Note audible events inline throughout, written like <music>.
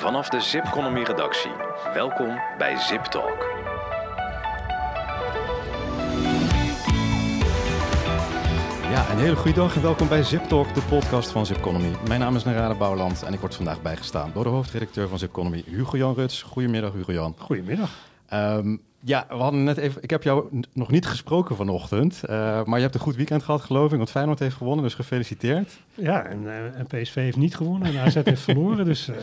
Vanaf de Zipconomy redactie. Welkom bij Zip Talk. Ja, een hele goede dag en welkom bij Zip Talk, de podcast van Zipconomy. Mijn naam is Narada Bouwland en ik word vandaag bijgestaan door de hoofdredacteur van Zipconomy, Hugo-Jan Ruts. Goedemiddag, Hugo-Jan. Goedemiddag. Ehm, ja, we hadden net even. Ik heb jou nog niet gesproken vanochtend. eh, maar je hebt een goed weekend gehad, geloof ik. Want Feyenoord heeft gewonnen, dus gefeliciteerd. Ja, en, eh, en PSV heeft niet gewonnen en AZ heeft verloren, dus eh,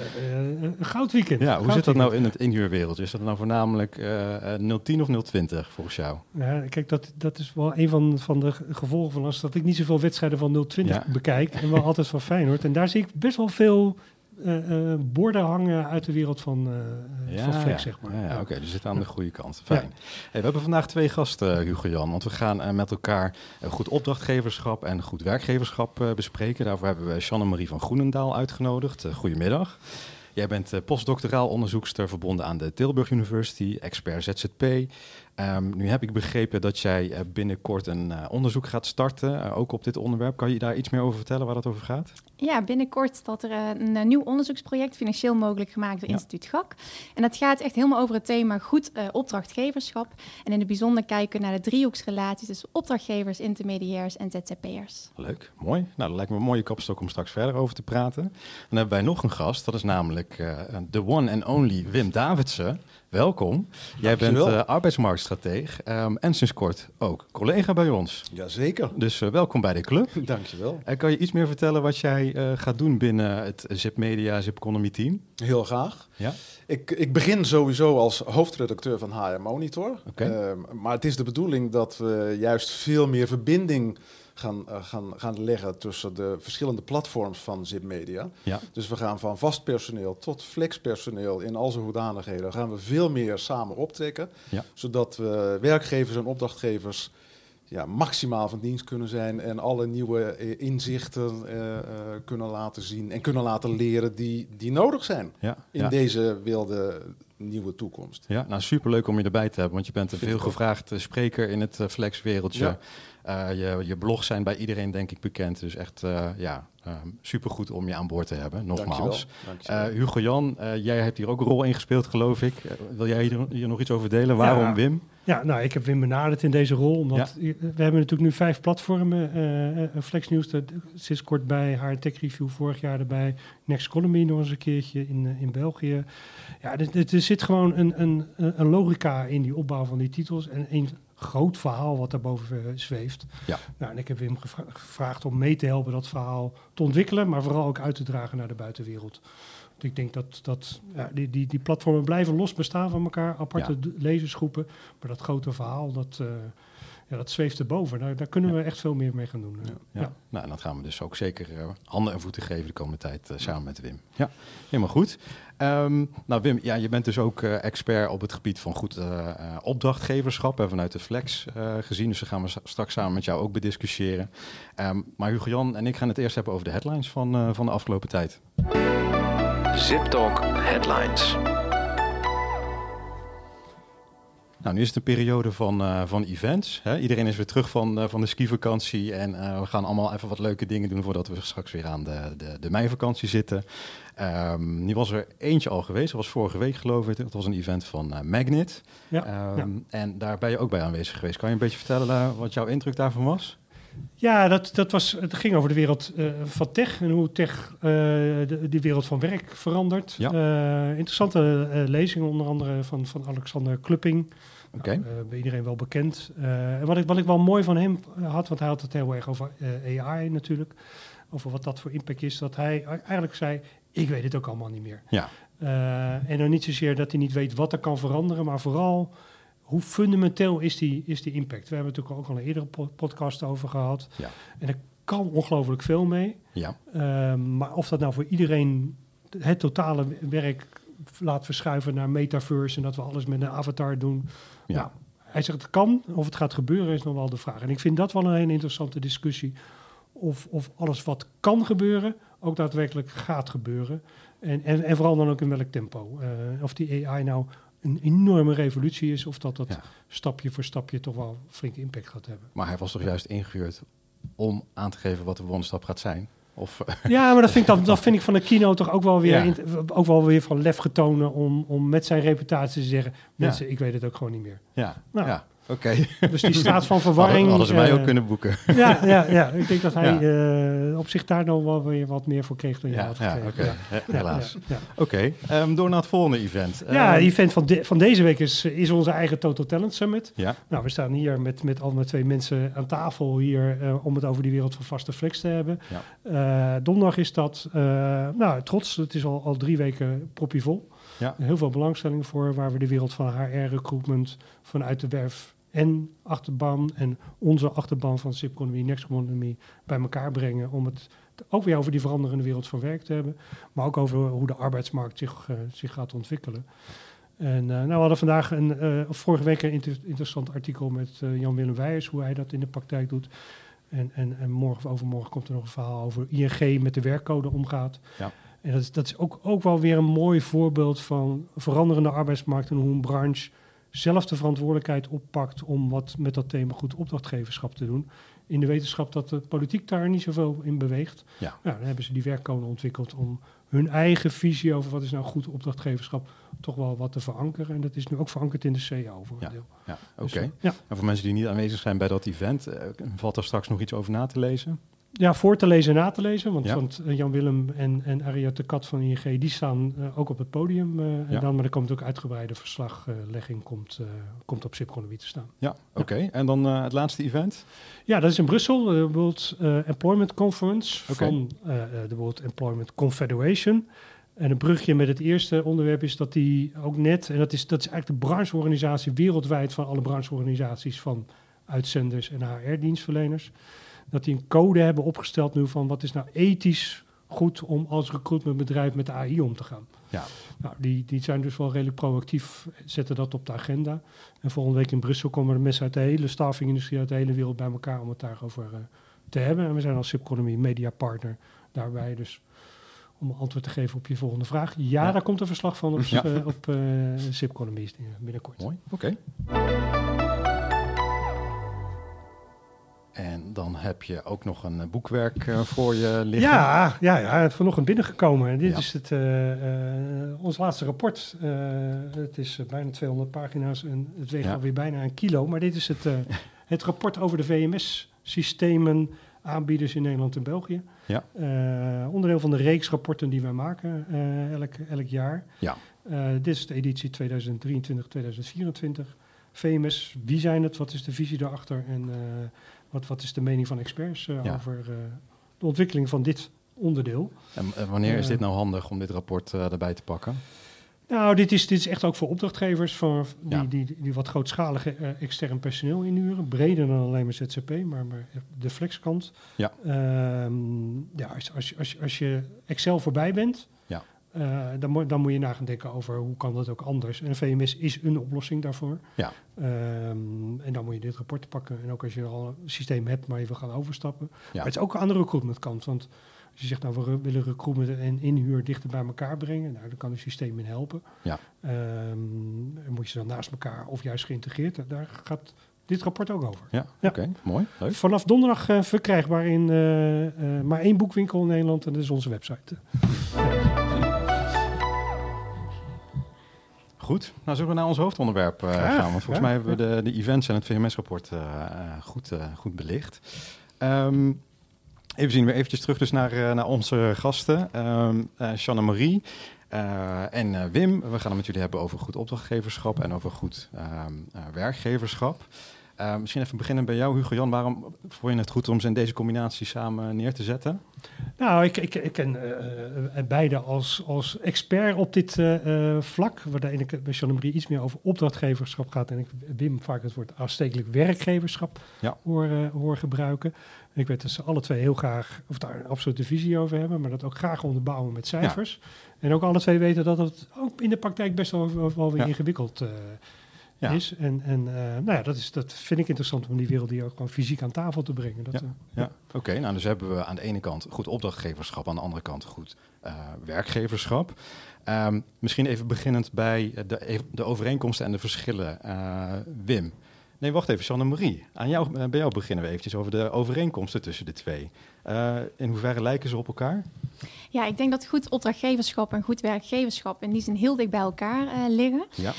een goud weekend. Ja, hoe Goud zit dat nou in het inhuurwereldje? Is dat nou voornamelijk eh, 010 of 020 volgens jou? Ja, kijk, dat, dat is wel een van, van de gevolgen van als dat ik niet zoveel wedstrijden van 020 Ja. bekijk en wel altijd van Feyenoord. En daar zie ik best wel veel eh, eh, borden hangen uit de wereld van, eh van Flex, zeg maar. Ja, ja, Ja. oké, dus zitten aan de goede kant. Fijn. Hey, we hebben vandaag twee gasten, Hugo Jan. Want we gaan eh, met elkaar eh, goed opdrachtgeverschap en goed werkgeverschap eh, bespreken. Daarvoor hebben we Shanne-Marie van Groenendaal uitgenodigd. Eh, goedemiddag. Jij bent eh, postdoctoraal onderzoekster verbonden aan de Tilburg University, expert ZZP. Ehm, nu heb ik begrepen dat jij eh, binnenkort een eh, onderzoek gaat starten, eh, ook op dit onderwerp. Kan je daar iets meer over vertellen waar dat over gaat? Ja, binnenkort staat er een, nieuw onderzoeksproject, financieel mogelijk gemaakt door Ja. Instituut GAK. En dat gaat echt helemaal over het thema goed opdrachtgeverschap. En in het bijzonder kijken naar de driehoeksrelaties tussen opdrachtgevers, intermediairs en ZZP'ers. Leuk, mooi. Nou, dat lijkt me een mooie kapstok om straks verder over te praten. Dan hebben wij nog een gast, dat is namelijk de one and only Wim Davidsen. Welkom. Jij bent Dankjewel. eh, arbeidsmarktstratege ehm, en sinds kort ook collega bij ons. Jazeker. Dus eh, welkom bij de club. Dankjewel. En kan je iets meer vertellen wat jij eh, gaat doen binnen het Zip Media, Zip Economy team? Heel graag. Ja? Ik, ik begin sowieso als hoofdredacteur van HR Monitor. Oké. Ehm, maar het is de bedoeling dat we juist veel meer verbinding gaan, eh, gaan, gaan leggen tussen de verschillende platforms van Zip Media. Ja. Dus we gaan van vast personeel tot flexpersoneel in al zijn hoedanigheden gaan we veel meer samen optrekken. Ja. Zodat we werkgevers en opdrachtgevers ja, maximaal van dienst kunnen zijn en alle nieuwe eh, inzichten eh, kunnen laten zien en kunnen laten leren die, die nodig zijn Ja, in ja. deze wilde nieuwe toekomst. Ja, nou superleuk om je erbij te hebben, want je bent een Vind ik veel ook. gevraagd eh, spreker in het Flex-wereldje. Ja. Eh, je, je blogs zijn bij iedereen denk ik bekend, dus echt eh, ja, eh, supergoed om je aan boord te hebben, nogmaals. Dankjewel. Dankjewel. Eh Hugo Jan, eh, jij hebt hier ook een rol in gespeeld, geloof ik. Wil jij hier, hier nog iets over delen? Waarom, Ja. Wim? Ja, nou, ik heb Wim benaderd in deze rol, omdat we hebben natuurlijk nu vijf platformen. eh eh, Flex News, dat- sinds kort bij, haar Tech Review vorig jaar erbij, Next Economy nog eens een keertje in, in België. Ja, er, er- er zit gewoon een, een, een logica in die opbouw van die titels en een groot verhaal wat daarboven eh, zweeft. Ja. Nou, en ik heb Wim gevra- gevraagd om mee te helpen dat verhaal te ontwikkelen, maar vooral ook uit te dragen naar de buitenwereld. Want ik denk dat, dat ja, die, die, die platformen blijven los bestaan van elkaar, aparte Ja. lezersgroepen. Maar dat grote verhaal, dat, eh, ja, dat zweeft erboven. Daar, daar kunnen we echt veel meer mee gaan doen. eh. Ja. Ja. Nou, en dat gaan we dus ook zeker eh, handen en voeten geven de komende tijd eh, samen met Wim. Ja, helemaal goed. Ehm, nou Wim, ja, je bent dus ook eh, expert op het gebied van goed eh, eh, opdrachtgeverschap en vanuit de Flex eh, gezien. Dus daar gaan we straks samen met jou ook bediscussiëren. Ehm, maar Hugo Jan en ik gaan het eerst hebben over de headlines van, eh, van de afgelopen tijd. Zip Talk Headlines. Nou, nu is het een periode van, eh, van events. Hè? Iedereen is weer terug van, eh, van de skivakantie. En eh, we gaan allemaal even wat leuke dingen doen voordat we straks weer aan de, de, de meivakantie zitten. Ehm, nu was er eentje al geweest, dat was vorige week geloof ik. Dat was een event van Magnet. Ja, Ehm, ja. En daar ben je ook bij aanwezig geweest. Kan je een beetje vertellen wat jouw indruk daarvan was? Ja, dat, dat was, het ging over de wereld van tech en hoe tech de, die wereld van werk verandert. Ja. Interessante lezingen, onder andere van, van Alexander Klupping. Oké. Nou, eh, bij iedereen wel bekend. Eh, en wat, ik, wat ik wel mooi van hem eh, had, want hij had het heel erg over AI natuurlijk. Over wat dat voor impact is. Dat hij eigenlijk zei, ik weet het ook allemaal niet meer. Ja. En dan niet zozeer dat hij niet weet wat er kan veranderen, maar vooral hoe fundamenteel is die, is die impact. We hebben natuurlijk ook al een eerdere po- podcast over gehad. Ja. En er kan ongelooflijk veel mee. Ja. Eh, maar of dat nou voor iedereen het totale werk laat verschuiven naar metaverse en dat we alles met een avatar doen. Ja. Nou, hij zegt het kan, of het gaat gebeuren is nog wel de vraag. En ik vind dat wel een hele interessante discussie. Of, of alles wat kan gebeuren, ook daadwerkelijk gaat gebeuren. En, en, en vooral dan ook in welk tempo. Eh, of die AI nou een enorme revolutie is, of dat dat Ja. stapje voor stapje toch wel flinke impact gaat hebben. Maar hij was toch juist ingehuurd om aan te geven wat de volgende stap gaat zijn? Of, <laughs> Ja, maar dat vind ik, dan, <laughs> dat vind ik van de kino toch ook wel weer, Ja. ook wel weer van lef getonen om, om met zijn reputatie te zeggen, mensen, ik weet het ook gewoon niet meer. ja, Nou. ja. Oké. Dus die staat van verwarring. hadden ze mij eh, ook kunnen boeken. <laughs> Ja, ja, ja, ik denk dat hij Ja. eh, op zich daar nog wel weer wat meer voor kreeg dan Ja, had ja gekregen. Ja. Ja, Helaas. ja, ja. Oké, ehm, door naar het volgende event. Ja, Ehm, het event van, de- van deze week is, is onze eigen Total Talent Summit. ja, Nou, we staan hier met, met al twee mensen aan tafel hier eh, om het over die wereld van vaste flex te hebben. Eh, donderdag is dat, eh, nou trots, het is al, al drie weken proppievol. Ja. Heel veel belangstelling voor waar we de wereld van HR-recruitment vanuit de werf en achterban en onze achterban van SIP Economy, Next Economy bij elkaar brengen om het ook weer over die veranderende wereld van werk te hebben, maar ook over hoe de arbeidsmarkt zich, eh, zich gaat ontwikkelen. En eh, nou, we hadden vandaag een, of vorige week een inter- interessant artikel met Jan-Willem Wijers, hoe hij dat in de praktijk doet. En, en, en morgen of overmorgen komt er nog een verhaal over ING met de werkcode omgaat. Ja. En dat is, dat is ook, ook wel weer een mooi voorbeeld van veranderende arbeidsmarkt en hoe een branche zelf de verantwoordelijkheid oppakt om wat met dat thema goed opdrachtgeverschap te doen. In de wetenschap dat de politiek daar niet zoveel in beweegt. Ja. Nou, dan hebben ze die werkcode ontwikkeld om hun eigen visie over wat is nou goed opdrachtgeverschap toch wel wat te verankeren. En dat is nu ook verankerd in de CEO voor een deel. ja oké. Dus, eh, ja. En voor mensen die niet aanwezig zijn bij dat event, eh, valt er straks nog iets over na te lezen? Ja, voor te lezen en na te lezen. Want, Ja. want eh, Jan Willem en, en Ariette Kat van ING, die staan eh, ook op het podium. eh, en Ja. dan, maar er komt ook uitgebreide verslaglegging komt, komt op Sipconomy te staan. Ja, oké. En dan het laatste event? Ja, dat is in Brussel, de World Employment Conference van de World Employment Confederation. En een brugje met het eerste onderwerp is dat die ook net, en dat is, dat is eigenlijk de brancheorganisatie wereldwijd van alle brancheorganisaties van uitzenders en HR-dienstverleners, dat die een code hebben opgesteld nu van wat is nou ethisch goed om als recruitmentbedrijf met de AI om te gaan. Ja. Nou, die, die zijn dus wel redelijk proactief, zetten dat op de agenda. En volgende week in Brussel komen er mensen uit de hele staffingindustrie, uit de hele wereld bij elkaar om het daarover eh, te hebben. En we zijn als Subconomy media partner daarbij. Dus om antwoord te geven op je volgende vraag. Ja, Ja. daar komt een verslag van op, Ja. eh, op eh, binnenkort. Mooi, oké. En dan heb je ook nog een eh, boekwerk eh, voor je liggen. Ja, ja, ja, vanochtend binnengekomen. En dit Ja. is het, eh, ons laatste rapport. Het is bijna 200 pagina's en het weegt Ja. alweer bijna een kilo. Maar dit is het, <laughs> het rapport over de VMS-systemen, aanbieders in Nederland en België. Ja. Onderdeel van de reeks rapporten die wij maken elk, elk jaar. Ja. Dit is de editie 2023-2024. VMS, wie zijn het? Wat is de visie daarachter? En wat, wat is de mening van experts eh, Ja. over eh, de ontwikkeling van dit onderdeel? En eh, wanneer is dit nou handig om dit rapport erbij te pakken? Nou, dit is, dit is echt ook voor opdrachtgevers van die, Ja. die, die, wat grootschalige extern personeel inhuren. Breder dan alleen maar ZZP, maar, maar de flexkant. Ja. Ehm, ja, als, als, als, als je Excel voorbij bent, Ja. eh, dan, moet, dan moet je na gaan denken over hoe kan dat ook anders. En VMS is een oplossing daarvoor. Ja. Ehm, en dan moet je dit rapport pakken. En ook als je al een systeem hebt, maar je wil gaan overstappen. Maar het is ook aan de recruitment kant. Want als je zegt, nou, we willen recruitment en inhuur dichter bij elkaar brengen. Nou, dan kan een systeem in helpen. Ja. Ehm, en moet je dan naast elkaar of juist geïntegreerd. Daar gaat dit rapport ook over. Ja, Ja. oké, mooi, leuk. Vanaf donderdag eh, verkrijgbaar in eh, eh, maar één boekwinkel in Nederland. En dat is onze website. Goed, nou zullen we naar ons hoofdonderwerp eh, gaan. Want volgens ja, mij hebben we de, de events en het VMS-rapport eh, eh, goed, goed belicht. Ehm, even zien we eventjes terug dus naar, naar onze gasten. Ehm eh Shanna Marie en Wim. We gaan het met jullie hebben over goed opdrachtgeverschap en over goed ehm, eh, werkgeverschap. Eh, misschien even beginnen bij jou, Hugo Jan. Waarom vond je het goed om ze in deze combinatie samen neer te zetten? Nou, ik, ik, ik ken eh, beide als, als expert op dit vlak. Waar de ene keer bij Jean-Marie iets meer over opdrachtgeverschap gaat. En ik Wim vaak het woord aanstekelijk werkgeverschap Ja. hoor, hoor gebruiken. En ik weet dat ze alle twee heel graag, of daar een absolute visie over hebben. Maar dat ook graag onderbouwen met cijfers. En ook alle twee weten dat het ook in de praktijk best wel, wel weer Ja. ingewikkeld eh, Ja. is. En, en eh, nou ja, dat, is, dat vind ik interessant om die wereld hier ook gewoon fysiek aan tafel te brengen. Dat, Ja. eh, Ja, oké. nou, dus hebben we aan de ene kant goed opdrachtgeverschap, aan de andere kant goed eh, werkgeverschap. Ehm, misschien even beginnend bij de, de overeenkomsten en de verschillen. Wim, Nee, wacht even, Jeanne-Marie. Aan jou, eh, bij jou beginnen we eventjes over de overeenkomsten tussen de twee. Uh, in hoeverre lijken ze op elkaar? Ja, ik denk dat goed opdrachtgeverschap en goed werkgeverschap in die zin heel dicht bij elkaar uh, liggen. Ja.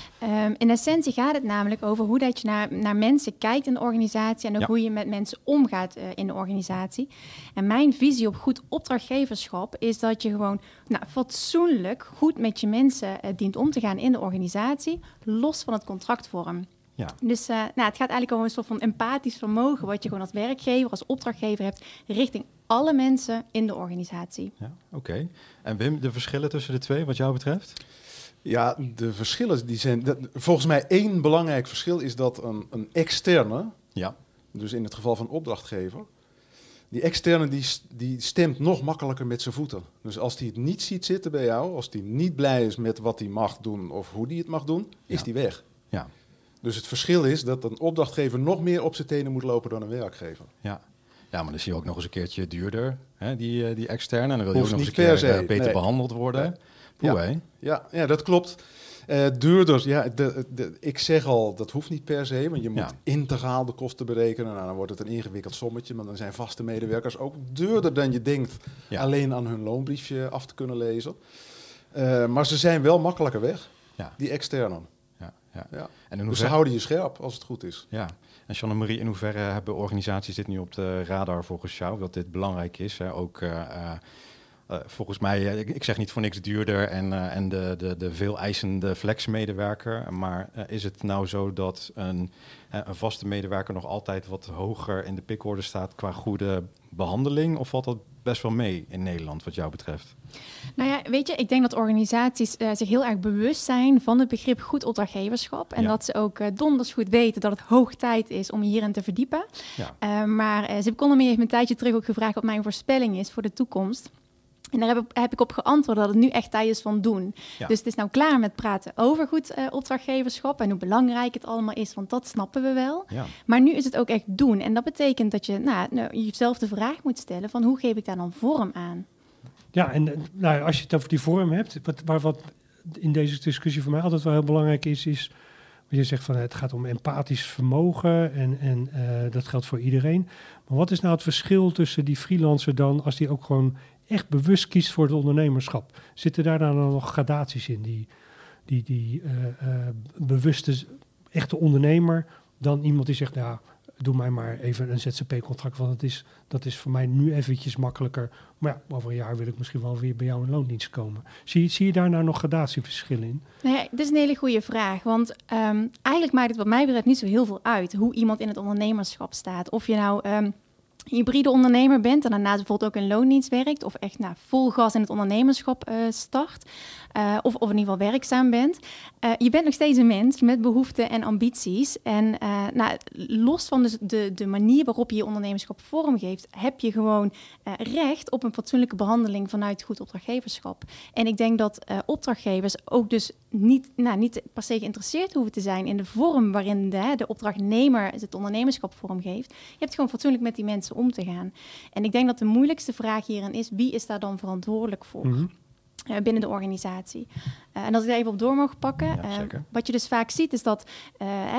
Um, in essentie gaat het namelijk over hoe dat je naar, naar mensen kijkt in de organisatie en ook hoe je met mensen omgaat uh, in de organisatie. En mijn visie op goed opdrachtgeverschap is dat je gewoon nou, fatsoenlijk goed met je mensen dient om te gaan in de organisatie, los van het contractvorm. Ja. Dus uh, nou, het gaat eigenlijk over een soort van empathisch vermogen, wat je gewoon als werkgever, als opdrachtgever hebt, richting alle mensen in de organisatie. Ja, Oké. En Wim, de verschillen tussen de twee, wat jou betreft? Ja, de verschillen die zijn. volgens mij één belangrijk verschil is dat een, een externe, ja. dus in het geval van opdrachtgever, die externe die, die stemt nog makkelijker met zijn voeten. Dus als hij het niet ziet zitten bij jou, als hij niet blij is met wat hij mag doen of hoe hij het mag doen, is hij weg. Dus het verschil is dat een opdrachtgever nog meer op zijn tenen moet lopen dan een werkgever. Ja, ja maar dan zie je ook nog eens een keertje duurder, hè, die, eh, die externe. En dan wil je ook nog eens een keer se, eh, beter behandeld worden. ja. ja, ja, dat klopt. Uh, duurder, ja, de, de, ik zeg al, dat hoeft niet per se, want je moet integraal de kosten berekenen. Nou, dan wordt het een ingewikkeld sommetje, maar dan zijn vaste medewerkers ook duurder dan je denkt alleen aan hun loonbriefje af te kunnen lezen. Uh, maar ze zijn wel makkelijker weg, ja. die externe ja. ja. En dus ze houden je scherp als het goed is. Ja. En Jeanne-Marie, in hoeverre hebben organisaties dit nu op de radar volgens jou, dat dit belangrijk is? Hè? Ook uh, uh, volgens mij, ik, ik, zeg niet voor niks duurder en, en de, de, de veel eisende flex-medewerker. Maar is het nou zo dat een, een vaste medewerker nog altijd wat hoger in de pikorde staat qua goede behandeling? Of valt dat best wel mee in Nederland wat jou betreft? Nou ja, weet je, ik denk dat organisaties uh, zich heel erg bewust zijn van het begrip goed opdrachtgeverschap. En dat ze ook uh, donders goed weten dat het hoog tijd is om hierin te verdiepen. Ja. Uh, maar Zip Economy heeft me een tijdje terug ook gevraagd wat mijn voorspelling is voor de toekomst. En daar heb ik, heb ik, op geantwoord dat het nu echt tijd is van doen. Dus het is nou klaar met praten over goed uh, opdrachtgeverschap en hoe belangrijk het allemaal is, want dat snappen we wel. Ja. Maar nu is het ook echt doen. En dat betekent dat je nou, nou, jezelf de vraag moet stellen van hoe geef ik daar dan vorm aan? Ja, en eh, nou, als je het over die vorm hebt, wat, waar, wat in deze discussie voor mij altijd wel heel belangrijk is, is wat je zegt van het gaat om empathisch vermogen en, en uh, dat geldt voor iedereen. Maar wat is nou het verschil tussen die freelancer dan, als die ook gewoon echt bewust kiest voor het ondernemerschap? Zitten daar dan nog gradaties in? Die, die, die uh, uh, bewuste, echte ondernemer dan iemand die zegt, nou, doe mij maar even een ZZP-contract, want het is, dat is voor mij nu eventjes makkelijker. Maar ja, over een jaar wil ik misschien wel weer bij jou in loondienst komen. Zie, zie je daar nou nog gradatieverschillen in? Nee, dat is een hele goede vraag. Want um, eigenlijk maakt het wat mij betreft niet zo heel veel uit hoe iemand in het ondernemerschap staat. Of je nou... Um, hybride ondernemer bent en daarnaast bijvoorbeeld ook in loondienst werkt of echt nou, vol gas in het ondernemerschap uh, start uh, of, of in ieder geval werkzaam bent. Uh, je bent nog steeds een mens met behoeften en ambities. En nou, los van dus de, de manier waarop je je ondernemerschap vormgeeft, heb je gewoon recht op een fatsoenlijke behandeling vanuit goed opdrachtgeverschap. En ik denk dat opdrachtgevers ook dus niet, nou, niet per se geïnteresseerd hoeven te zijn in de vorm waarin de, de opdrachtnemer het ondernemerschap vormgeeft. Je hebt gewoon fatsoenlijk met die mensen om te gaan. En ik denk dat de moeilijkste vraag hierin is: wie is daar dan verantwoordelijk voor? Mhm. Binnen de organisatie. Uh, en als ik daar even op door mag pakken. Ja, uh, wat je dus vaak ziet is dat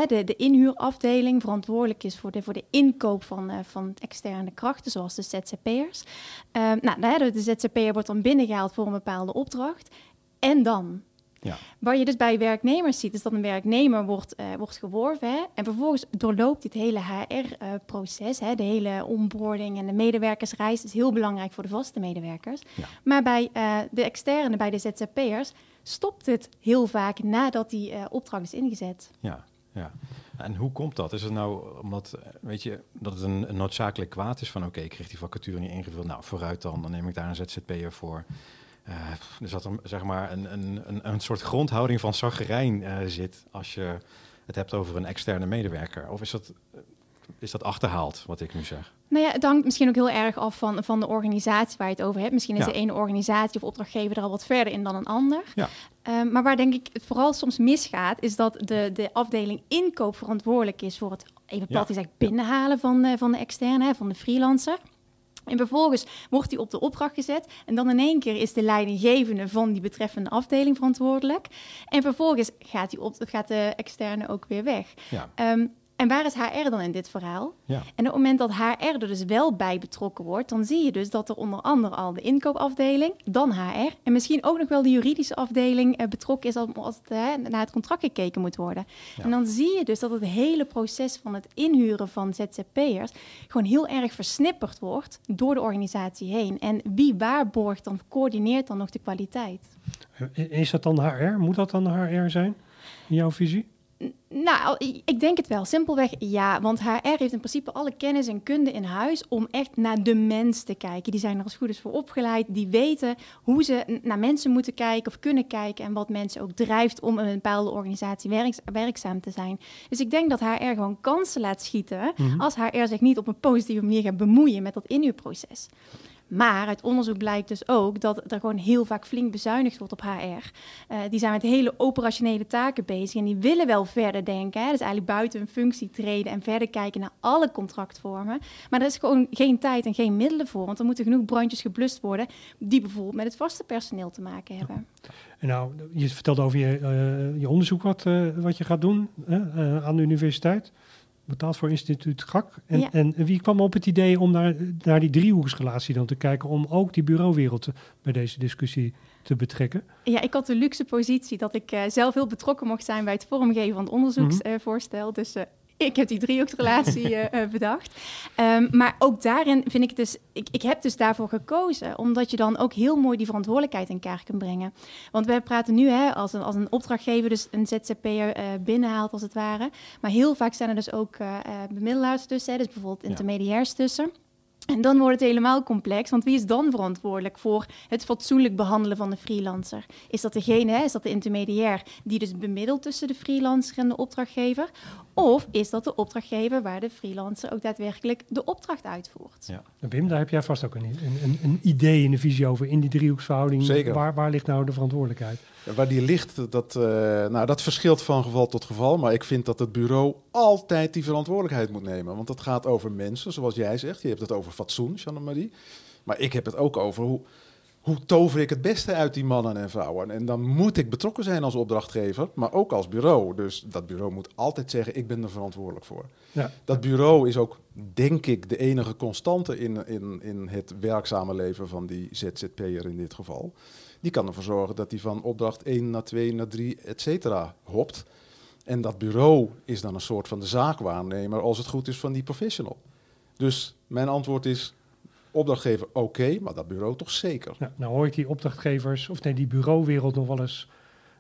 de, de inhuurafdeling verantwoordelijk is voor de, voor de inkoop van, van externe krachten, zoals de ZZP'ers. nou, de, de ZZP'er wordt dan binnengehaald voor een bepaalde opdracht. En dan? Ja. Waar je dus bij werknemers ziet, is dat een werknemer wordt, uh, wordt geworven. Hè, en vervolgens doorloopt dit hele HR-proces, uh, de hele onboarding en de medewerkersreis, is heel belangrijk voor de vaste medewerkers. Ja. Maar bij uh, de externe, bij de ZZP'ers, stopt het heel vaak nadat die opdracht is ingezet. Ja, ja. En hoe komt dat? Is het nou omdat, weet je, dat het een, een noodzakelijk kwaad is van oké, okay, ik kreeg die vacature niet ingevuld, nou vooruit dan, dan neem ik daar een ZZP'er voor. Uh, er zat er zeg maar een, een, een, een soort grondhouding van zaggerijn uh, zit als je het hebt over een externe medewerker. Of is dat, is dat achterhaald, wat ik nu zeg? Nou ja, het hangt misschien ook heel erg af van, van de organisatie waar je het over hebt. Misschien is de ene organisatie of opdrachtgever er al wat verder in dan een ander. Ja. Um, maar waar denk ik het vooral soms misgaat, is dat de, de afdeling inkoop verantwoordelijk is voor het even plat ja. gezegd binnenhalen van de, van de externe, van de freelancer. En vervolgens wordt hij op de opdracht gezet. En dan in één keer is de leidinggevende van die betreffende afdeling verantwoordelijk. En vervolgens gaat, die op, gaat de externe ook weer weg. Ja. Um, En waar is HR dan in dit verhaal? Ja. En op het moment dat HR er dus wel bij betrokken wordt, dan zie je dus dat er onder andere al de inkoopafdeling, dan HR en misschien ook nog wel de juridische afdeling eh, betrokken is als, als het, eh, naar het contract gekeken moet worden. En dan zie je dus dat het hele proces van het inhuren van ZZP'ers gewoon heel erg versnipperd wordt door de organisatie heen. En wie waarborgt dan, coördineert dan nog de kwaliteit? Is dat dan HR? Moet dat dan HR zijn, in jouw visie? Nou, ik denk het wel. Simpelweg ja. Want HR heeft in principe alle kennis en kunde in huis om echt naar de mens te kijken. Die zijn er als goed is voor opgeleid. Die weten hoe ze naar mensen moeten kijken of kunnen kijken. En wat mensen ook drijft om een bepaalde organisatie werkzaam te zijn. Dus ik denk dat HR gewoon kansen laat schieten. Mhm. Als HR zich niet op een positieve manier gaat bemoeien met dat inhuurproces. Maar uit onderzoek blijkt dus ook dat er gewoon heel vaak flink bezuinigd wordt op HR. Uh, eh, die zijn met hele operationele taken bezig en die willen wel verder denken. Hè? Dus eigenlijk buiten hun functie treden en verder kijken naar alle contractvormen. Maar er is gewoon geen tijd en geen middelen voor. Want er moeten genoeg brandjes geblust worden die bijvoorbeeld met het vaste personeel te maken hebben. En nou, je vertelde over je, uh, je onderzoek wat, uh, wat je gaat doen aan de universiteit betaald voor instituut GAK. En, en wie kwam op het idee om naar, naar die driehoeksrelatie dan te kijken, om ook die bureauwereld bij deze discussie te betrekken? Ja, ik had de luxe positie dat ik uh, zelf heel betrokken mocht zijn bij het vormgeven van het onderzoeksvoorstel. Mm Dus uh, <laughs> ik heb die driehoeksrelatie uh, bedacht. Um, maar ook daarin vind ik dus, ik, ik heb dus daarvoor gekozen, omdat je dan ook heel mooi die verantwoordelijkheid in kaart kunt brengen. Want we praten nu hè, als, een, als een opdrachtgever dus een ZZP'er uh, binnenhaalt als het ware. Maar heel vaak zijn er dus ook bemiddelaars tussen, hè, dus bijvoorbeeld intermediairs tussen. En dan wordt het helemaal complex, want wie is dan verantwoordelijk voor het fatsoenlijk behandelen van de freelancer? Is dat degene, is dat de intermediair die dus bemiddelt tussen de freelancer en de opdrachtgever? Of is dat de opdrachtgever waar de freelancer ook daadwerkelijk de opdracht uitvoert? Ja. Wim, daar heb jij vast ook een, een, een idee in de visie over in die driehoeksverhouding. Zeker. Waar, waar ligt nou de verantwoordelijkheid? Waar die ligt, dat, uh, nou, dat verschilt van geval tot geval. Maar ik vind dat het bureau altijd die verantwoordelijkheid moet nemen. Want het gaat over mensen, zoals jij zegt. Je hebt het over fatsoen, Jeanne-Marie. Maar ik heb het ook over hoe hoe tover ik het beste uit die mannen en vrouwen? En dan moet ik betrokken zijn als opdrachtgever, maar ook als bureau. Dus dat bureau moet altijd zeggen, ik ben er verantwoordelijk voor. Ja. Dat bureau is ook, denk ik, de enige constante in, in, in het werkzame leven van die ZZP'er in dit geval. Die kan ervoor zorgen dat hij van opdracht 1 naar 2 naar 3, et cetera, hopt. En dat bureau is dan een soort van de zaakwaarnemer, als het goed is, van die professional. Dus mijn antwoord is, opdrachtgever oké, maar dat bureau toch zeker. Nou, nou hoor ik die opdrachtgevers, of nee, die bureauwereld nog wel eens...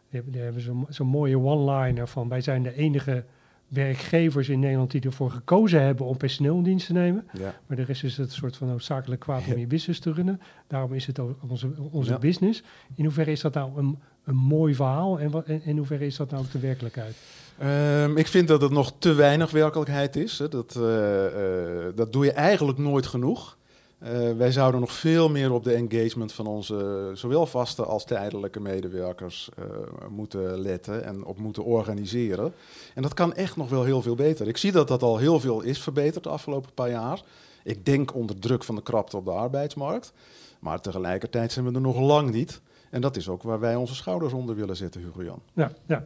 Die hebben, die zo'n zo mooie one-liner van... wij zijn de enige werkgevers in Nederland die ervoor gekozen hebben om personeel in dienst te nemen. Ja. Maar de rest is het een soort van noodzakelijk kwaad om je business te runnen. Daarom is het onze, onze business. In hoeverre is dat nou een, een mooi verhaal en, wat, en in hoeverre is dat nou ook de werkelijkheid? Um, ik vind dat het nog te weinig werkelijkheid is. Hè. Dat, uh, uh, dat doe je eigenlijk nooit genoeg. Uh, wij zouden nog veel meer op de engagement van onze zowel vaste als tijdelijke medewerkers uh, moeten letten en op moeten organiseren. En dat kan echt nog wel heel veel beter. Ik zie dat dat al heel veel is verbeterd de afgelopen paar jaar. Ik denk onder druk van de krapte op de arbeidsmarkt. Maar tegelijkertijd zijn we er nog lang niet. En dat is ook waar wij onze schouders onder willen zetten, Hugo Jan. Ja, ja.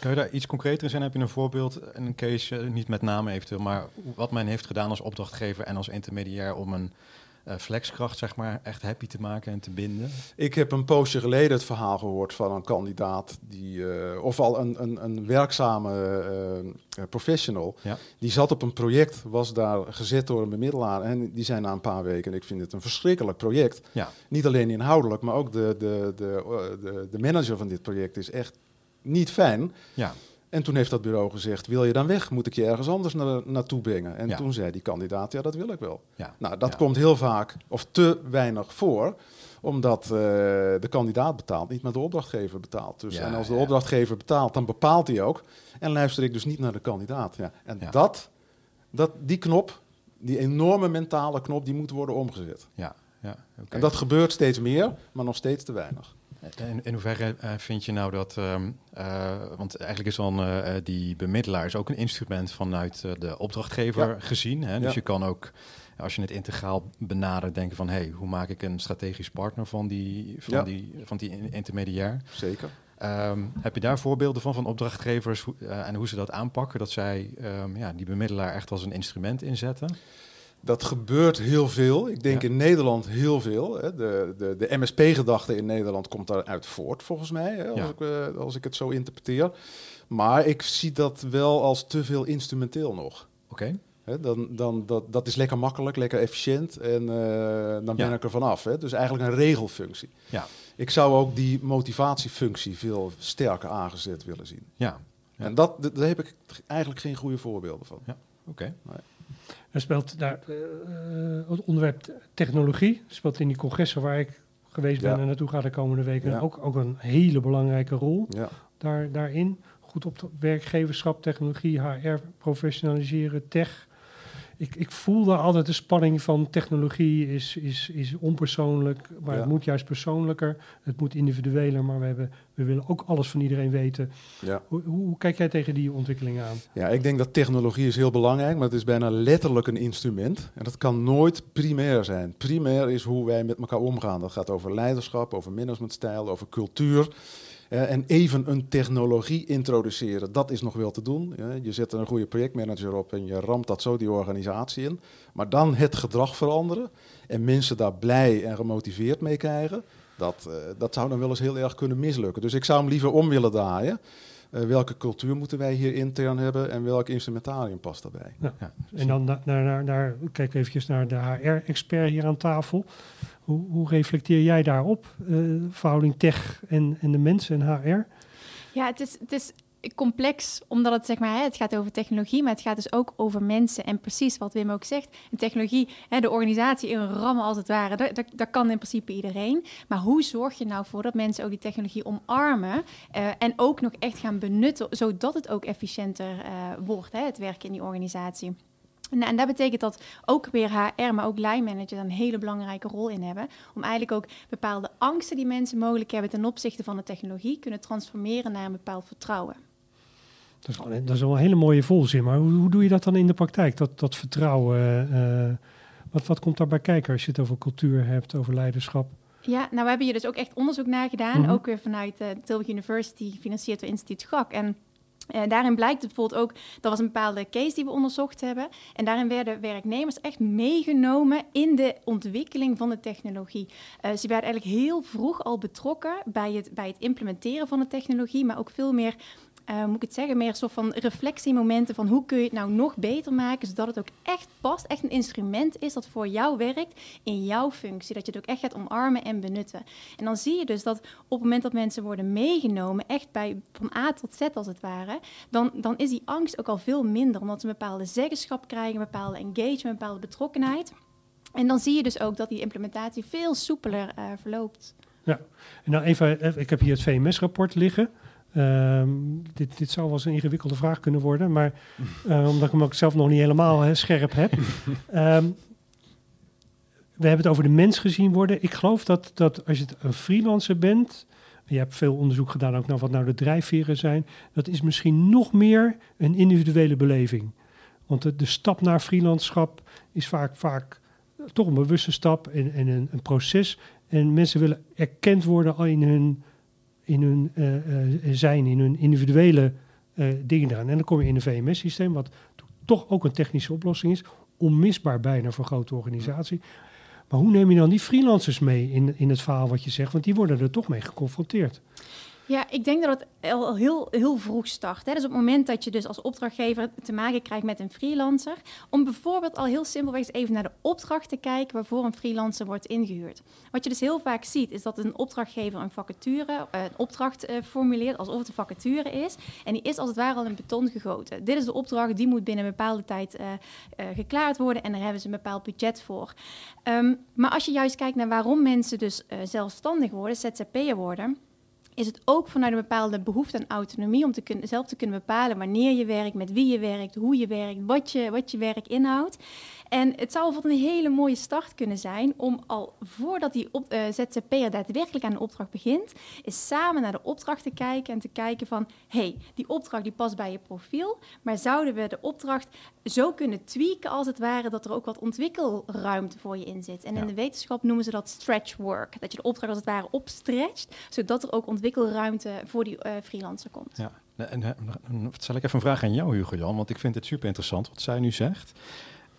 Kun je daar iets concreter in zijn? Heb je een voorbeeld, een case, niet met name eventueel, maar wat men heeft gedaan als opdrachtgever en als intermediair om een uh, flexkracht zeg maar, echt happy te maken en te binden? Ik heb een poosje geleden het verhaal gehoord van een kandidaat, die, uh, of al een, een, een werkzame uh, professional, ja. die zat op een project, was daar gezet door een bemiddelaar en die zijn na een paar weken, en ik vind het een verschrikkelijk project, ja. niet alleen inhoudelijk, maar ook de, de, de, de, de manager van dit project is echt niet fijn. Ja. En toen heeft dat bureau gezegd, wil je dan weg? Moet ik je ergens anders na naartoe brengen? En toen zei die kandidaat, ja, dat wil ik wel. Ja. Nou, dat komt heel vaak, of te weinig voor omdat uh, de kandidaat betaalt, niet maar de opdrachtgever betaalt. Dus, en als de opdrachtgever betaalt, dan bepaalt hij ook. En luister ik dus niet naar de kandidaat. Ja. En Dat, dat, die knop, die enorme mentale knop, die moet worden omgezet. Ja, ja, En dat gebeurt steeds meer, maar nog steeds te weinig. In, in hoeverre uh, vind je nou dat, um, uh, want eigenlijk is dan uh, die bemiddelaar is ook een instrument vanuit de opdrachtgever ja. gezien. Hè? Dus ja. je kan ook, als je het integraal benadert, denken van, hé, hey, hoe maak ik een strategisch partner van die, van ja. die, van die intermediair? Zeker. Ehm, heb je daar voorbeelden van, van opdrachtgevers en hoe ze dat aanpakken? Dat zij ehm, ja, die bemiddelaar echt als een instrument inzetten? Dat gebeurt heel veel. Ik denk in Nederland heel veel. Hè. De, de, de MSP-gedachte in Nederland komt daaruit voort, volgens mij, hè, als, ik, uh, als ik het zo interpreteer. Maar ik zie dat wel als te veel instrumenteel nog. Oké. dan, dan, dat, dat is lekker makkelijk, lekker efficiënt en uh, dan ben ik er vanaf. Hè. Dus eigenlijk een regelfunctie. Ja. Ik zou ook die motivatiefunctie veel sterker aangezet willen zien. Ja. En dat, daar heb ik eigenlijk geen goede voorbeelden van. Ja. Oké. Nee. Er speelt daar uh, het onderwerp technologie, speelt in die congressen waar ik geweest ben en naartoe ga de komende weken ook, ook een hele belangrijke rol ja. daar, daarin. Goed op werkgeverschap, technologie, HR, professionaliseren, tech ik, ik voelde altijd de spanning van technologie is, is, is onpersoonlijk, maar het moet juist persoonlijker, het moet individueler, maar we, hebben, we willen ook alles van iedereen weten. Ja. Hoe, hoe, kijk jij tegen die ontwikkelingen aan? Ja, ik denk dat technologie is heel belangrijk, maar het is bijna letterlijk een instrument. En dat kan nooit primair zijn. Primair is hoe wij met elkaar omgaan. Dat gaat over leiderschap, over managementstijl, over cultuur. Uh, en even een technologie introduceren, dat is nog wel te doen. je zet er een goede projectmanager op en je ramt dat zo die organisatie in. Maar dan het gedrag veranderen en mensen daar blij en gemotiveerd mee krijgen, dat, uh, dat zou dan wel eens heel erg kunnen mislukken. Dus ik zou hem liever om willen draaien. Uh, welke cultuur moeten wij hier intern hebben en welk instrumentarium past daarbij? Ja. Ja. En dan naar, naar, naar, kijk eventjes naar de HR-expert hier aan tafel. Hoe, hoe reflecteer jij daarop, uh, verhouding tech en, en de mensen en HR? Ja, het is, het is complex, omdat het zeg maar, het gaat over technologie, maar het gaat dus ook over mensen. En precies wat Wim ook zegt, een technologie, de organisatie in rammen als het ware, dat, kan in principe iedereen. Maar hoe zorg je nou voor dat mensen ook die technologie omarmen uh, en ook nog echt gaan benutten, zodat het ook efficiënter uh, wordt, hè, het werken in die organisatie? Nou, en dat betekent dat ook weer HR, maar ook line managers een hele belangrijke rol in hebben. Om eigenlijk ook bepaalde angsten die mensen mogelijk hebben ten opzichte van de technologie kunnen transformeren naar een bepaald vertrouwen. Dat is, dat is wel een hele mooie volzin, maar hoe, hoe, doe je dat dan in de praktijk? Dat, dat vertrouwen, uh, wat, wat komt daarbij kijken als je het over cultuur hebt, over leiderschap? Ja, nou we hebben hier dus ook echt onderzoek naar gedaan, mm -hmm. ook weer vanuit uh, Tilburg University, gefinancierd door Instituut GAK. En uh, daarin blijkt bijvoorbeeld ook, dat was een bepaalde case die we onderzocht hebben. En daarin werden werknemers echt meegenomen in de ontwikkeling van de technologie. Uh, ze werden eigenlijk heel vroeg al betrokken bij het, bij het implementeren van de technologie, maar ook veel meer uh, moet ik het zeggen, meer soort van reflectiemomenten van hoe kun je het nou nog beter maken, zodat het ook echt past, echt een instrument is dat voor jou werkt in jouw functie, dat je het ook echt gaat omarmen en benutten. En dan zie je dus dat op het moment dat mensen worden meegenomen, echt bij van A tot Z als het ware, dan, dan is die angst ook al veel minder, omdat ze een bepaalde zeggenschap krijgen, een bepaalde engagement, een bepaalde betrokkenheid. En dan zie je dus ook dat die implementatie veel soepeler uh, verloopt. Ja, en nou even, ik heb hier het VMS-rapport liggen. Um, dit, dit zou wel eens een ingewikkelde vraag kunnen worden, maar uh, omdat ik hem ook zelf nog niet helemaal hè, scherp heb. um, <laughs> we hebben het over de mens gezien worden. Ik geloof dat, dat als je een freelancer bent, je hebt veel onderzoek gedaan ook naar wat nou de drijfveren zijn, dat is misschien nog meer een individuele beleving. Want de, de stap naar freelancerschap is vaak, vaak toch een bewuste stap en, en een, een proces. En mensen willen erkend worden al in hun in hun uh, uh, zijn, in hun individuele uh, dingen eraan. En dan kom je in een VMS-systeem, wat toch ook een technische oplossing is, onmisbaar bijna voor grote organisatie. Maar hoe neem je dan die freelancers mee in, in het verhaal wat je zegt? Want die worden er toch mee geconfronteerd. Ja, ik denk dat het al heel, heel vroeg start. Hè. Dus op het moment dat je dus als opdrachtgever te maken krijgt met een freelancer, om bijvoorbeeld al heel simpelweg even naar de opdracht te kijken waarvoor een freelancer wordt ingehuurd. Wat je dus heel vaak ziet, is dat een opdrachtgever een vacature, een opdracht uh, formuleert alsof het een vacature is. En die is als het ware al in beton gegoten. Dit is de opdracht, die moet binnen een bepaalde tijd uh, geklaard worden en daar hebben ze een bepaald budget voor. Um, maar als je juist kijkt naar waarom mensen dus zelfstandig worden, ZZP'er worden is het ook vanuit een bepaalde behoefte aan autonomie om te kunnen, zelf te kunnen bepalen wanneer je werkt, met wie je werkt, hoe je werkt, wat je, wat je werk inhoudt. En het zou bijvoorbeeld een hele mooie start kunnen zijn om al voordat die op, uh, ZZP'er daadwerkelijk aan de opdracht begint, is samen naar de opdracht te kijken en te kijken van, hey, die opdracht die past bij je profiel, maar zouden we de opdracht zo kunnen tweaken als het ware dat er ook wat ontwikkelruimte voor je in zit. En ja. in de wetenschap noemen ze dat stretch work, dat je de opdracht als het ware opstretcht, zodat er ook ontwikkelruimte ontwikkelruimte voor die freelancer komt. Ja. En, en, stel ik even een vraag aan jou, Hugo Jan, want ik vind het super interessant wat zij nu zegt.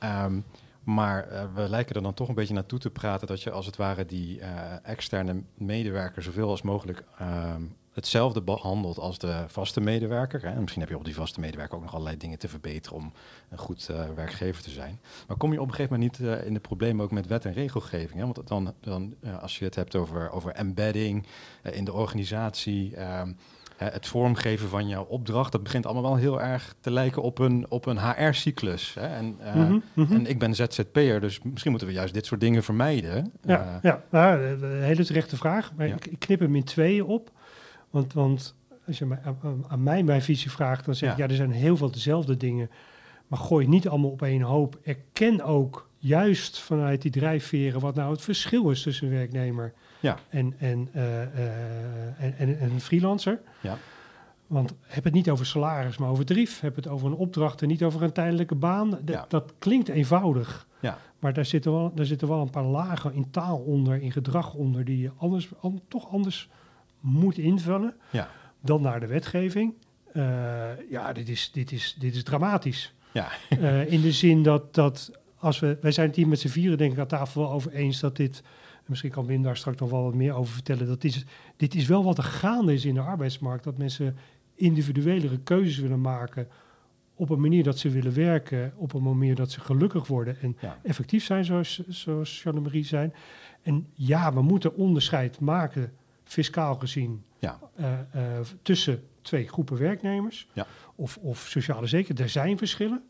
Um, maar uh, we lijken er dan toch een beetje naartoe te praten dat je als het ware die externe medewerker zoveel als mogelijk uh, hetzelfde behandelt als de vaste medewerker. Hè. Misschien heb je op die vaste medewerker ook nog allerlei dingen te verbeteren om een goed uh, werkgever te zijn. Maar kom je op een gegeven moment niet in de problemen ook met wet en regelgeving? Hè? Want dan, dan als je het hebt over, over embedding in de organisatie ehm, het vormgeven van jouw opdracht, dat begint allemaal wel heel erg te lijken op een, op een HR-cyclus. En, mm -hmm. en ik ben ZZP'er, dus misschien moeten we juist dit soort dingen vermijden. Ja, ja nou, een hele terechte vraag. Maar ja. ik, knip hem in tweeën op. Want, want als je mij, aan, mij mijn visie vraagt, dan zeg ik, ja. ja, er zijn heel veel dezelfde dingen. Maar gooi het niet allemaal op één hoop. Erken ook juist vanuit die drijfveren wat nou het verschil is tussen een werknemer ja. en, en, uh, en, en, en, een freelancer. Ja. Want heb het niet over salaris, maar over tarief. Heb het over een opdracht en niet over een tijdelijke baan. Dat, ja. dat klinkt eenvoudig. Ja. Maar daar zitten, wel, daar zitten wel een paar lagen in taal onder, in gedrag onder, die je anders, an, toch anders moet invullen ja. dan naar de wetgeving. Uh, ja, dit is, dit is, dit is dramatisch. Ja. uh, in de zin dat, dat als we, wij zijn het hier met z'n vieren denk ik aan tafel wel over eens dat dit misschien kan Wim daar straks nog wel wat meer over vertellen. Dat is, dit is wel wat er gaande is in de arbeidsmarkt. Dat mensen individuelere keuzes willen maken op een manier dat ze willen werken, op een manier dat ze gelukkig worden en effectief zijn, zoals, zoals Jeanne-Marie zijn. En ja, we moeten onderscheid maken, fiscaal gezien, ja. uh, uh, tussen twee groepen werknemers ja. of, of sociale zekerheid. Er zijn verschillen,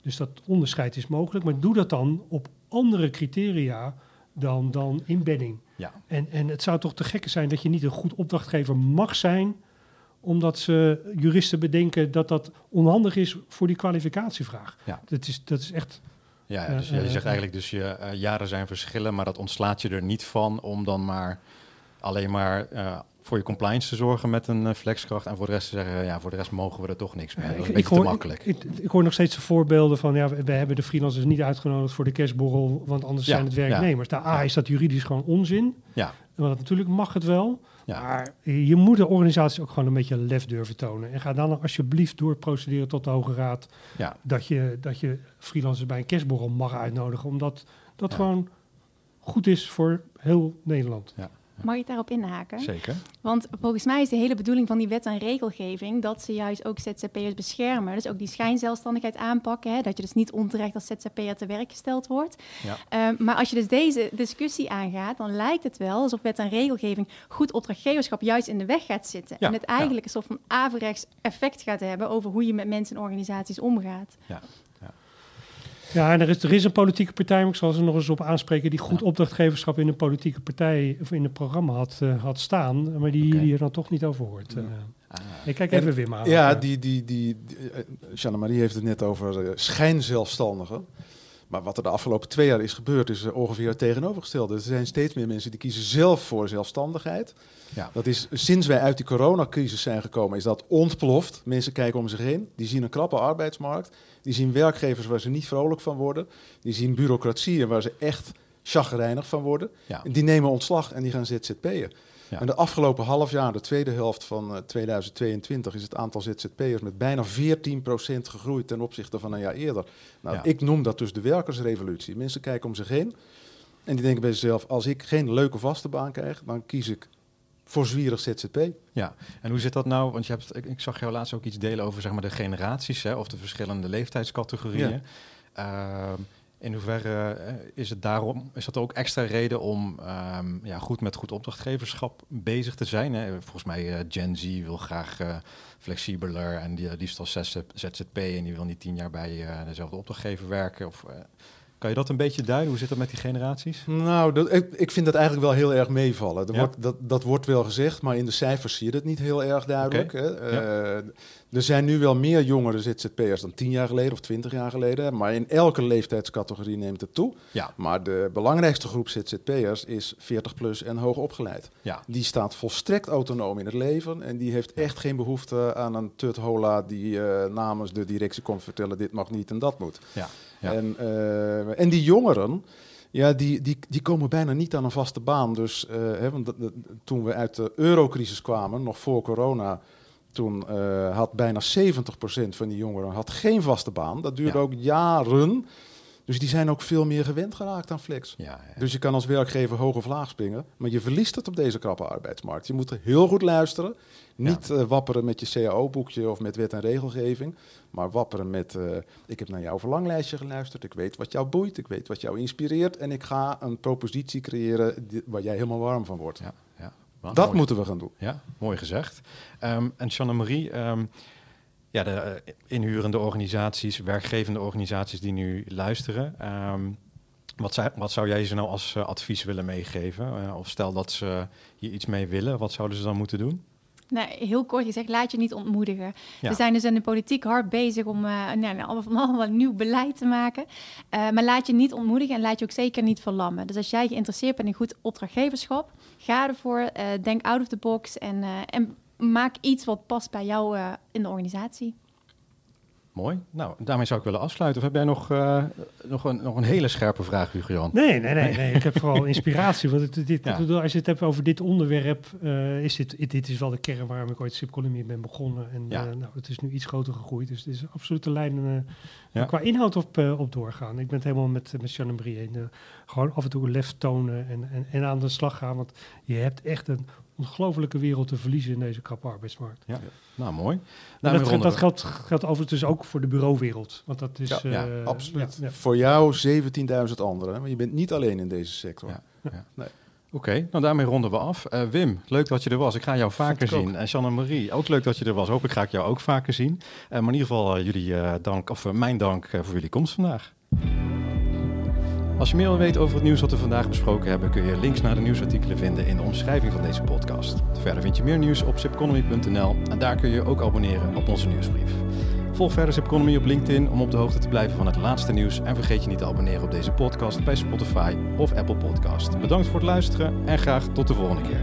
dus dat onderscheid is mogelijk, maar doe dat dan op andere criteria dan, dan inbedding. Ja. En, en het zou toch te gekke zijn dat je niet een goed opdrachtgever mag zijn, omdat ze juristen bedenken dat dat onhandig is voor die kwalificatievraag. Ja. Dat, is, dat is echt. Ja, dus je zegt eigenlijk dus je uh, jaren zijn verschillen, maar dat ontslaat je er niet van om dan maar alleen maar uh, voor je compliance te zorgen met een uh, flexkracht. En voor de rest te zeggen, ja, voor de rest mogen we er toch niks mee. Dat is een beetje hoor, te makkelijk. Ik, ik, ik, hoor nog steeds de voorbeelden van, ja, we hebben de freelancers niet uitgenodigd voor de kerstborrel, want anders ja, zijn het werknemers. Ja. Daar A, is dat juridisch gewoon onzin. Ja. Want natuurlijk mag het wel. Ja. Maar je moet de organisatie ook gewoon een beetje lef durven tonen. En ga dan alsjeblieft doorprocederen tot de Hoge Raad. Ja. Dat, je, dat je freelancers bij een kerstborrel mag uitnodigen. Omdat dat gewoon goed is voor heel Nederland. Ja. Mag ik daarop inhaken? Zeker. Want volgens mij is de hele bedoeling van die wet en regelgeving dat ze juist ook ZZP'ers beschermen. Dus ook die schijnzelfstandigheid aanpakken. Hè? Dat je dus niet onterecht als ZZP'er te werk gesteld wordt. Ja. Um, maar als je dus deze discussie aangaat, dan lijkt het wel alsof wet en regelgeving goed opdrachtgeverschap juist in de weg gaat zitten. Ja. En het eigenlijk ja. een soort van averechts effect gaat hebben over hoe je met mensen en organisaties omgaat. Ja. Ja, en er is, er is een politieke partij, maar ik zal ze nog eens op aanspreken, die goed opdrachtgeverschap in een politieke partij of in een programma had, uh, had staan, maar die, okay. die er dan toch niet over hoort. Uh, ah. Ik kijk even weer maar. Ja, die, die, die, die uh, Marie heeft het net over schijnzelfstandigen. Maar wat er de afgelopen twee jaar is gebeurd, is ongeveer het tegenovergestelde. Er zijn steeds meer mensen die kiezen zelf voor zelfstandigheid. Ja. Dat is sinds wij uit die coronacrisis zijn gekomen, is dat ontploft. Mensen kijken om zich heen, die zien een krappe arbeidsmarkt, die zien werkgevers waar ze niet vrolijk van worden, die zien bureaucratieën waar ze echt chagrijnig van worden. Ja. En die nemen ontslag en die gaan ZZP'en. Ja. En de afgelopen half jaar, de tweede helft van uh, 2022, is het aantal ZZP'ers met bijna 14% gegroeid ten opzichte van een jaar eerder. Nou, ja. ik noem dat dus de werkersrevolutie. Mensen kijken om zich heen en die denken bij zichzelf: als ik geen leuke vaste baan krijg, dan kies ik voor zwierig ZZP. Ja, en hoe zit dat nou? Want je hebt, ik, ik zag jou laatst ook iets delen over zeg maar, de generaties hè, of de verschillende leeftijdscategorieën. Ja. Uh, in hoeverre is het daarom, is dat ook extra reden om um, ja, goed met goed opdrachtgeverschap bezig te zijn? Hè? Volgens mij uh, Gen Z wil graag uh, flexibeler en die liefst als ZZP en die wil niet tien jaar bij uh, dezelfde opdrachtgever werken. Of, kan je dat een beetje duiden? Hoe zit dat met die generaties? Nou, dat, ik, ik vind dat eigenlijk wel heel erg meevallen. Ja? Wordt, dat, dat wordt wel gezegd, maar in de cijfers zie je dat niet heel erg duidelijk. Okay. Hè? Ja. Er zijn nu wel meer jongere ZZP'ers dan tien jaar geleden of twintig jaar geleden. Maar in elke leeftijdscategorie neemt het toe. Ja. Maar de belangrijkste groep ZZP'ers is 40 plus en hoog opgeleid. Ja. Die staat volstrekt autonoom in het leven. En die heeft echt geen behoefte aan een tut hola die uh, namens de directie komt vertellen... dit mag niet en dat moet. Ja. Ja. En, uh, en die jongeren Ja, die, die, die komen bijna niet aan een vaste baan. Dus hè, want, toen we uit de eurocrisis kwamen, nog voor corona, toen had bijna 70% van die jongeren had geen vaste baan. Dat duurde ook jaren. Dus die zijn ook veel meer gewend geraakt aan flex. Ja, ja. Dus je kan als werkgever hoog of laag springen, maar je verliest het op deze krappe arbeidsmarkt. Je moet heel goed luisteren. Niet uh, wapperen met je CAO-boekje of met wet en regelgeving, maar wapperen met: uh, ik heb naar jouw verlanglijstje geluisterd, ik weet wat jou boeit, ik weet wat jou inspireert en ik ga een propositie creëren waar jij helemaal warm van wordt. Ja, Dat moeten we gaan doen. Ja, mooi gezegd. Um, en Jeanne-Marie, um, ja, de eh, inhurende organisaties, werkgevende organisaties die nu luisteren. Ehm, wat, zou, wat zou jij ze nou als uh, advies willen meegeven? Uh, of stel dat ze hier iets mee willen, wat zouden ze dan moeten doen? Nou, heel kort gezegd, laat je niet ontmoedigen. We zijn dus in de politiek hard bezig om uh, nou, <laughs> allemaal een nieuw beleid te maken. Uh, maar laat je niet ontmoedigen en laat je ook zeker niet verlammen. Dus als jij geïnteresseerd bent in goed opdrachtgeverschap, ga ervoor, uh, denk out of the box en, en maak iets wat past bij jou in de organisatie. Mooi. Nou, daarmee zou ik willen afsluiten. Of heb jij nog, uh, nog, een, nog een hele scherpe vraag, Hugo Nee, nee, nee, nee. ik heb <laughs> vooral inspiratie. Want het, dit, ja. als je het hebt over dit onderwerp, uh, is dit, dit is wel de kern waarom ik ooit Subcolumnie ben begonnen. En ja. nou, het is nu iets groter gegroeid. Dus het is absoluut de lijn ja. qua inhoud op, op doorgaan. Ik ben het helemaal met, met Jeanne Brie gewoon af en toe lef tonen en, en, en aan de slag gaan. Want je hebt echt een ongelofelijke wereld te verliezen in deze krappe arbeidsmarkt. Ja, nou mooi. Nou, dat, dat geldt, geldt overigens ook voor de bureauwereld. Want dat is. Ja, ja uh, absoluut. Ja, Voor jou 17.000 anderen. Maar je bent niet alleen in deze sector. Ja. Nee. Oké, nou daarmee ronden we af. Uh, Wim, leuk dat je er was. Ik ga jou vaker zien. En Jeanne-Marie, ook leuk dat je er was. Hopelijk ga ik jou ook vaker zien. Uh, maar in ieder geval jullie dank, of mijn dank voor jullie komst vandaag. Als je meer wil weten over het nieuws wat we vandaag besproken hebben, kun je links naar de nieuwsartikelen vinden in de omschrijving van deze podcast. Verder vind je meer nieuws op zipconomy.nl en daar kun je ook abonneren op onze nieuwsbrief. Volg verder Zipconomy op LinkedIn om op de hoogte te blijven van het laatste nieuws en vergeet je niet te abonneren op deze podcast bij Spotify of Apple Podcast. Bedankt voor het luisteren en graag tot de volgende keer.